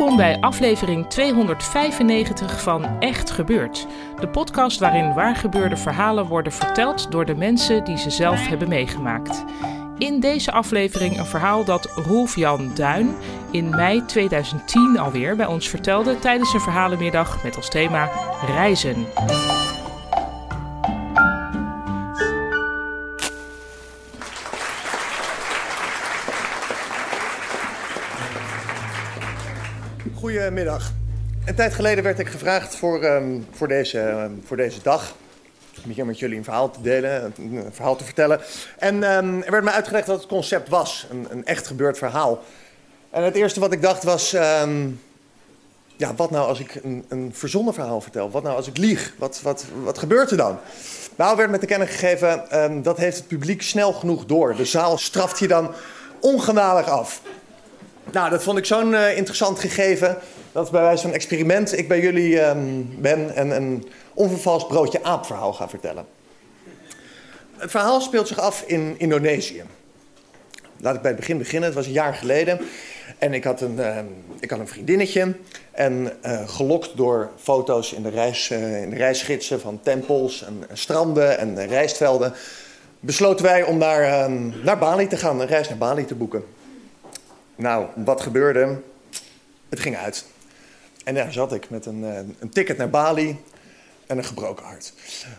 Welkom bij aflevering 295 van Echt Gebeurd. De podcast waarin waargebeurde verhalen worden verteld door de mensen die ze zelf hebben meegemaakt. In deze aflevering een verhaal dat Rolf Jan Duin in mei 2010 alweer bij ons vertelde tijdens een verhalenmiddag met als thema reizen. Goedemiddag. Een tijd geleden werd ik gevraagd voor, ehm, voor, deze, ehm, voor deze dag. Om hier met jullie een verhaal te delen, een, verhaal te vertellen. En ehm, er werd mij uitgelegd wat het concept was: een, een echt gebeurd verhaal. En het eerste wat ik dacht was: ja, wat nou als ik een, een verzonnen verhaal vertel? Wat nou als ik lieg? Wat, wat, wat gebeurt er dan? Nou, werd met te kennen gegeven: dat heeft het publiek snel genoeg door. De zaal straft je dan ongenadig af. Nou, dat vond ik zo'n eh, interessant gegeven. Dat bij wijze van experiment ik bij jullie ehm, ben en een onvervalst broodje aap verhaal ga vertellen. Het verhaal speelt zich af in Indonesië. Laat ik bij het begin beginnen. Het was een jaar geleden. En ik had een, ehm, ik had een vriendinnetje. En eh, gelokt door foto's in de, reis, eh, in de reisgidsen van tempels en, en stranden en rijstvelden. besloten wij om naar, ehm, naar Bali te gaan, een reis naar Bali te boeken. Nou, wat gebeurde? Het ging uit. En daar zat ik met een, eh, een ticket naar Bali en een gebroken hart.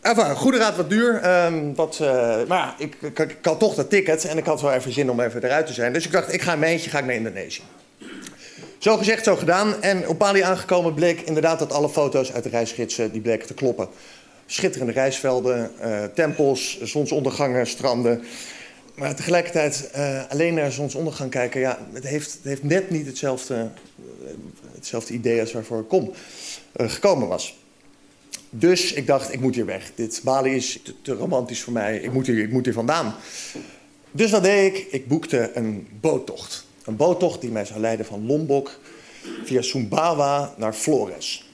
Enfin, goede raad wat duur. ehm, wat, eh, maar ik, ik, ik had toch dat ticket en ik had wel even zin om even eruit te zijn. Dus ik dacht, ik ga mijn eentje ga ik naar Indonesië. Zo gezegd, zo gedaan. En op Bali aangekomen bleek inderdaad dat alle foto's uit de reisgidsen die bleken te kloppen. Schitterende reisvelden, eh, tempels, zonsondergangen, stranden. Maar tegelijkertijd eh, alleen naar zonsondergang kijken, ja, het heeft, het heeft net niet hetzelfde, eh, hetzelfde idee als waarvoor ik kom, eh, gekomen was. Dus ik dacht, ik moet hier weg. Dit Bali is te, romantisch voor mij. Ik moet, hier, ik moet hier vandaan. Dus wat deed ik? Ik boekte een boottocht. Een boottocht die mij zou leiden van Lombok via Sumbawa naar Flores.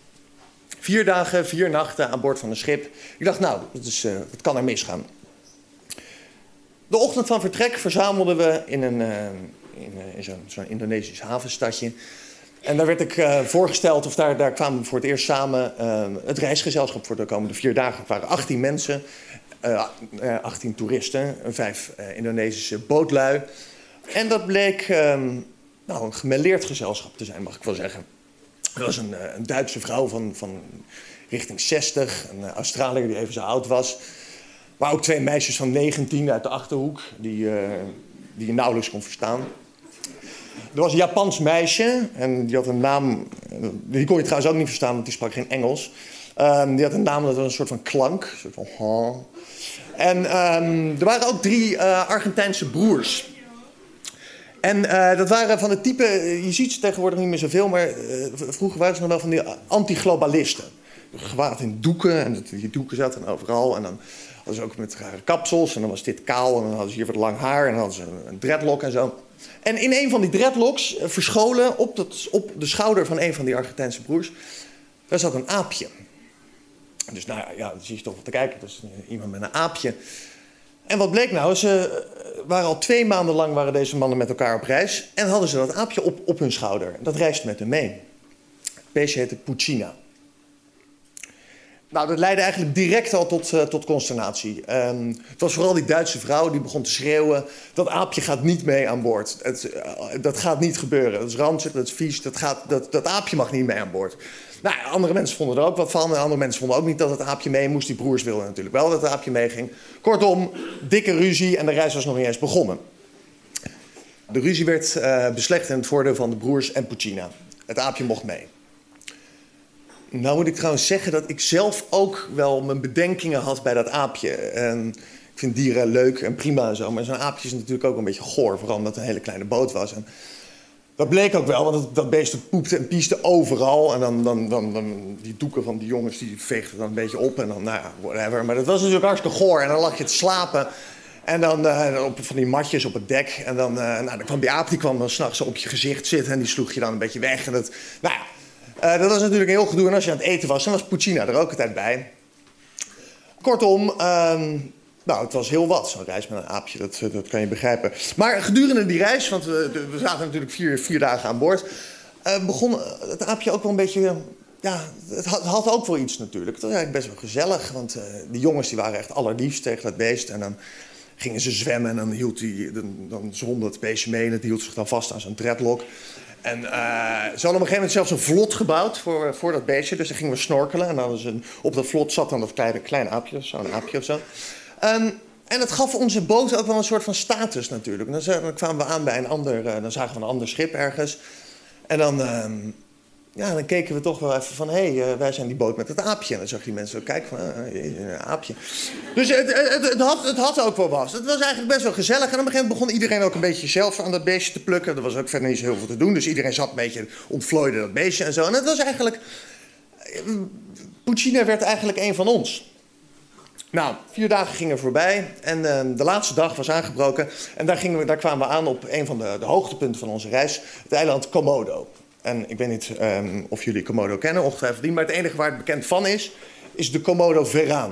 Vier dagen, vier nachten aan boord van een schip. Ik dacht, nou, dat kan er misgaan. De ochtend van vertrek verzamelden we in, een, eh, in, eh, in zo'n zo'n Indonesisch havenstadje. En daar werd ik eh, voorgesteld, of daar, daar kwamen we voor het eerst samen het reisgezelschap voor de komende vier dagen. Het waren 18 mensen, eh, eh, 18 toeristen, vijf Indonesische bootlui. En dat bleek ehm, nou, een gemêleerd gezelschap te zijn, mag ik wel zeggen. Er was een, een Duitse vrouw van, van richting 60, een Australiër die even zo oud was. Maar ook twee meisjes van 19 uit de achterhoek, die, eh, die je nauwelijks kon verstaan. Er was een Japans meisje en die had een naam. eh, Die kon je trouwens ook niet verstaan, want die sprak geen Engels. Ehm, die had een naam dat was een soort van klank, een soort van. En ehm, er waren ook drie eh, Argentijnse broers. En dat waren van het type, je ziet ze tegenwoordig niet meer zoveel, maar vroeger waren ze nog wel van die anti-globalisten. Gewaad in doeken en die doeken zaten overal. En dan ze ook met rare kapsels en dan was dit kaal en dan hadden ze hier wat lang haar en dan hadden ze een dreadlock en zo. En in een van die dreadlocks, eh, verscholen op, dat, op de schouder van een van die Argentijnse broers, daar zat een aapje. Dus nou ja, dan zie je toch wat te kijken. Dus eh, iemand met een aapje. En wat bleek nou? Ze eh, waren al twee maanden lang waren deze mannen met elkaar op reis. En hadden ze dat aapje op, op hun schouder. Dat reisde met hen mee. Het beestje heette Puccina. Nou, dat leidde eigenlijk direct al tot, eh, tot consternatie. Ehm, het was vooral die Duitse vrouw die begon te schreeuwen... dat aapje gaat niet mee aan boord. Het, eh, dat gaat niet gebeuren. Dat is ranzig, dat is vies. Dat, gaat, dat, dat aapje mag niet mee aan boord. Nou, andere mensen vonden er ook wat van. Andere mensen vonden ook niet dat het aapje mee moest. Die broers wilden natuurlijk wel dat het aapje meeging. Kortom, dikke ruzie en de reis was nog niet eens begonnen. De ruzie werd uh, beslecht in het voordeel van de broers en Puccina. Het aapje mocht mee. Nou moet ik trouwens zeggen dat ik zelf ook wel mijn bedenkingen had bij dat aapje. En ik vind dieren leuk en prima en zo. Maar zo'n aapje is natuurlijk ook een beetje goor. Vooral omdat het een hele kleine boot was. En dat bleek ook wel, want dat, dat beest poepte en pieste overal. En dan, dan, dan, die doeken van die jongens die veegden dan een beetje op. En dan, nou ja, whatever. Maar dat was natuurlijk hartstikke goor. En dan lag je te slapen. En dan uh, op van die matjes op het dek. En dan, uh, nou, kwam die aap, die kwam dan s'nachts op je gezicht zitten. En die sloeg je dan een beetje weg. En dat, nou ja, uh, dat was natuurlijk een heel gedoe. En als je aan het eten was, dan was Puccina er ook altijd bij. Kortom, ehm, nou, het was heel wat, zo'n reis met een aapje, dat, dat kan je begrijpen. Maar gedurende die reis, want we, we zaten natuurlijk vier, vier dagen aan boord... Uh, begon het aapje ook wel een beetje... Ja, het had, had, ook wel iets natuurlijk. Het was eigenlijk best wel gezellig, want uh, die jongens die waren echt allerliefst tegen dat beest. En dan gingen ze zwemmen en dan, hield die, dan, dan zwom dat beestje mee... en het hield zich dan vast aan zijn dreadlock. En uh, ze hadden op een gegeven moment zelfs een vlot gebouwd voor, voor dat beestje. Dus dan gingen we snorkelen. En dan een, op dat vlot zat dan dat kleine, kleine aapje, zo'n aapje of zo. Um, en dat gaf onze boot ook wel een soort van status natuurlijk. Dan, kwamen we aan bij een ander, uh, dan zagen we een ander schip ergens. En dan, uh, ja, dan keken we toch wel even van, hé, hey, uh, wij zijn die boot met het aapje. En dan zag die mensen ook kijken van, een aapje. Dus het, het, het, had, het had ook wel wat. Het was eigenlijk best wel gezellig. En op een gegeven moment begon iedereen ook een beetje zelf aan dat beestje te plukken. Er was ook verder niet zo heel veel te doen. Dus iedereen zat een beetje, ontvlooide dat beestje en zo. En het was eigenlijk, Puccina werd eigenlijk een van ons. Nou, vier dagen gingen voorbij en uh, de laatste dag was aangebroken. En daar, gingen we, daar kwamen we aan op een van de, de hoogtepunten van onze reis, het eiland Komodo. En ik weet niet um, of jullie Komodo kennen, ongetwijfeld niet, maar het enige waar het bekend van is, is de Komodo-veraan.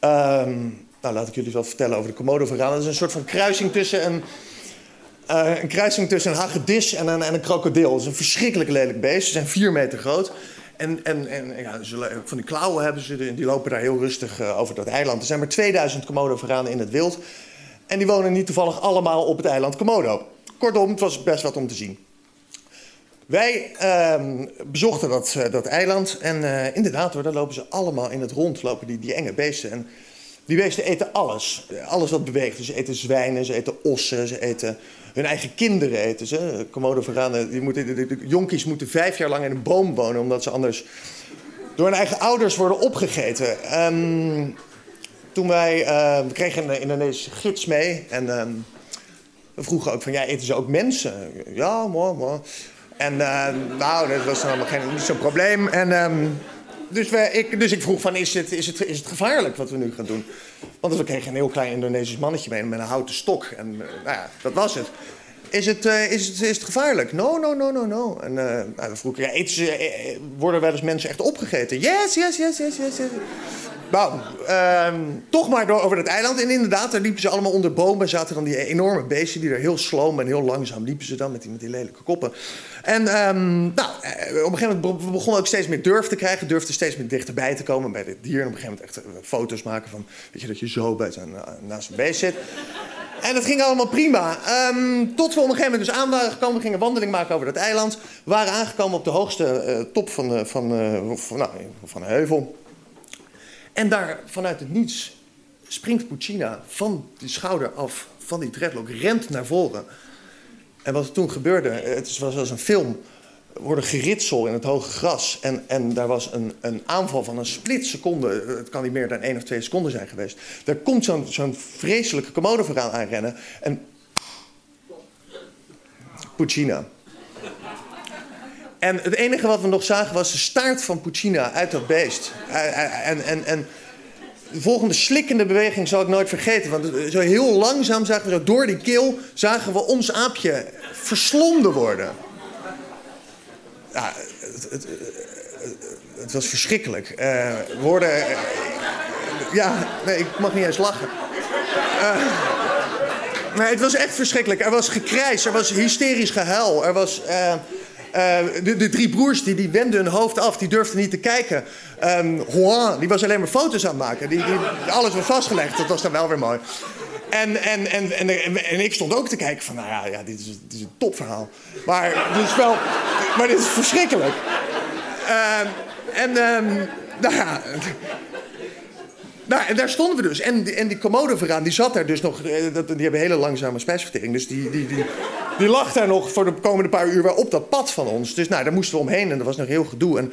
Um, nou, laat ik jullie wel vertellen over de Komodo-veraan. Dat is een soort van kruising tussen een, uh, een, kruising tussen een hagedis en een, en een krokodil. Het is een verschrikkelijk lelijk beest, ze zijn vier meter groot. En, en, en ja, van die klauwen hebben ze, die lopen daar heel rustig uh, over dat eiland. Er zijn maar 2000 Komodo-varanen in het wild. En die wonen niet toevallig allemaal op het eiland Komodo. Kortom, het was best wat om te zien. Wij uh, bezochten dat, uh, dat eiland en uh, inderdaad hoor, daar lopen ze allemaal in het rond, lopen die, die enge beesten. En die beesten eten alles, alles wat beweegt. Dus ze eten zwijnen, ze eten ossen, ze eten hun eigen kinderen eten ze. Komodo-varanen, die moeten, de, jonkies moeten vijf jaar lang in een boom wonen... omdat ze anders door hun eigen ouders worden opgegeten. Um, toen wij, uh, we kregen een Indonesische gids mee en we vroegen ook van, ja, eten ze ook mensen? Ja, mooi, mooi. En uh, nou, dat was dan geen, niet zo'n probleem. En um, dus, ik, dus ik vroeg van, is het, is, het, is het gevaarlijk wat we nu gaan doen? Want we kregen een heel klein Indonesisch mannetje mee met een houten stok. En uh, nou ja, dat was het. Is het, uh, is het, is het gevaarlijk? No, no, no, no, no. En uh, nou, vroeg ja, eten worden wel eens mensen echt opgegeten? Yes, yes, yes, yes, yes. yes. Nou, toch maar door over het eiland. En inderdaad, daar liepen ze allemaal onder bomen. Zaten dan die enorme beesten die er heel sloom en heel langzaam liepen ze dan met die, met die lelijke koppen. En um, nou, op een gegeven moment begonnen ook steeds meer durf te krijgen. Durfden steeds meer dichterbij te komen bij dit dier. En op een gegeven moment echt foto's maken van, weet je, dat je zo bij zijn, naast een beest zit. En dat ging allemaal prima. Um, tot we op een gegeven moment dus aan waren gekomen. We gingen wandeling maken over dat eiland. We waren aangekomen op de hoogste top van, van, van, nou, van een heuvel. En daar vanuit het niets springt Puccina van die schouder af, van die dreadlock, rent naar voren. En wat er toen gebeurde, het was als een film, worden geritsel in het hoge gras. En, en daar was een, een aanval van een splitseconde. Het kan niet meer dan één of twee seconden zijn geweest. Daar komt zo'n zo'n vreselijke commode aanrennen. En Puccina. En het enige wat we nog zagen was de staart van Puccina uit dat beest. En, en, en de volgende slikkende beweging zal ik nooit vergeten. Want zo heel langzaam zagen we zo door die keel... zagen we ons aapje verslonden worden. Ja, het, het, was verschrikkelijk. Uh. Uh, ja, nee, ik mag niet eens lachen. Uh, nee, het was echt verschrikkelijk. Er was gekrijs, er was hysterisch gehuil. Er was... Uh, de, de, drie broers die, die wenden hun hoofd af, die durfden niet te kijken. Um, Juan, die was alleen maar foto's aan het maken. Die, die, alles was vastgelegd, dat was dan wel weer mooi. En, en, en, en, en, ik stond ook te kijken van, nou ja, ja dit, is, dit is een topverhaal. Maar dit is wel, maar dit is verschrikkelijk. Ehm, en ehm, nou ja. Nou, daar stonden we dus. En, en die commode vooraan, die zat daar dus nog. eh, Die hebben hele langzame spijsvertering. Dus die, die, die, die lag daar nog voor de komende paar uur wel op dat pad van ons. Dus nou, daar moesten we omheen en dat was nog heel gedoe. En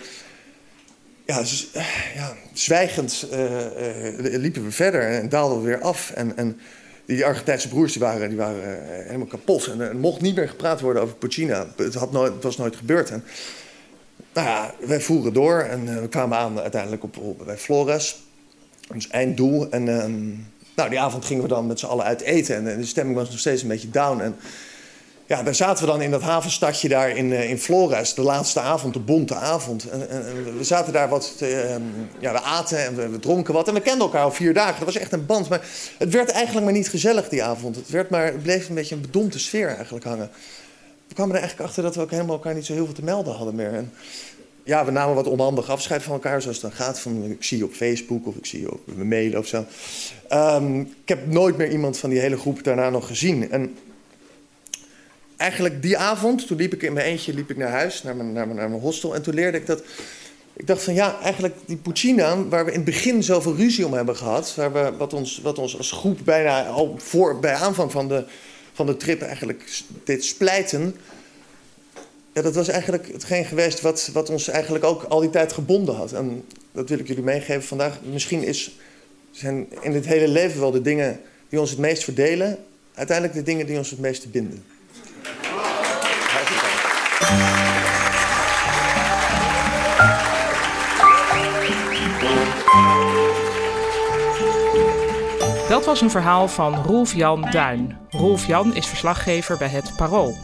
ja, dus, eh, ja zwijgend eh, eh, liepen we verder en daalden we weer af. En, en die Argentijnse broers die waren, die waren helemaal kapot. En er mocht niet meer gepraat worden over Puccina. Het, had nooit, het was nooit gebeurd. En, nou ja, wij voeren door en we kwamen aan uiteindelijk op, bij Flores. Ons einddoel. En ehm, nou, die avond gingen we dan met z'n allen uit eten. En, eh, de stemming was nog steeds een beetje down. En ja, daar zaten we dan in dat havenstadje daar in, eh, in Flores. De laatste avond, de bonte avond. En, en, we zaten daar wat... ehm, ja, we aten en we, we dronken wat. En we kenden elkaar al vier dagen. Dat was echt een band. Maar het werd eigenlijk maar niet gezellig die avond. Het, werd maar, bleef een beetje een bedompte sfeer eigenlijk hangen. We kwamen er eigenlijk achter dat we ook helemaal elkaar niet zo heel veel te melden hadden meer. En ja, we namen wat onhandig afscheid van elkaar, zoals het dan gaat. Van, ik zie je op Facebook of ik zie je op mijn mail of zo. Ehm, ik heb nooit meer iemand van die hele groep daarna nog gezien. En eigenlijk die avond, toen liep ik in mijn eentje liep ik naar huis, naar mijn, naar mijn, naar mijn hostel. En toen leerde ik dat... Ik dacht van ja, eigenlijk die Puccina, waar we in het begin zoveel ruzie om hebben gehad... Waar we, wat, ons, wat ons als groep bijna al voor, bij aanvang van de, van de trip eigenlijk deed splijten... Ja, dat was eigenlijk hetgeen geweest wat, wat ons eigenlijk ook al die tijd gebonden had. En dat wil ik jullie meegeven vandaag. Misschien is, zijn in dit hele leven wel de dingen die ons het meest verdelen... uiteindelijk de dingen die ons het meeste binden. Dat was een verhaal van Rolf Jan Duin. Rolf Jan is verslaggever bij het Parool.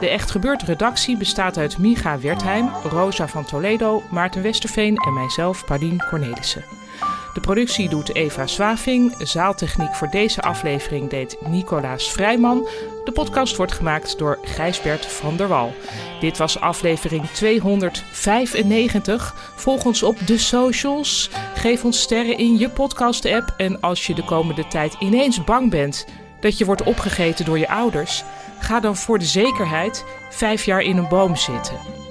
De Echt Gebeurd redactie bestaat uit Miga Wertheim, Rosa van Toledo, Maarten Westerveen en mijzelf, Paulien Cornelissen. De productie doet Eva Zwaving, zaaltechniek voor deze aflevering deed Nicolaas Vrijman. De podcast wordt gemaakt door Gijsbert van der Wal. Dit was aflevering 295. Volg ons op de socials. Geef ons sterren in je podcast-app. En als je de komende tijd ineens bang bent dat je wordt opgegeten door je ouders, ga dan voor de zekerheid vijf jaar in een boom zitten.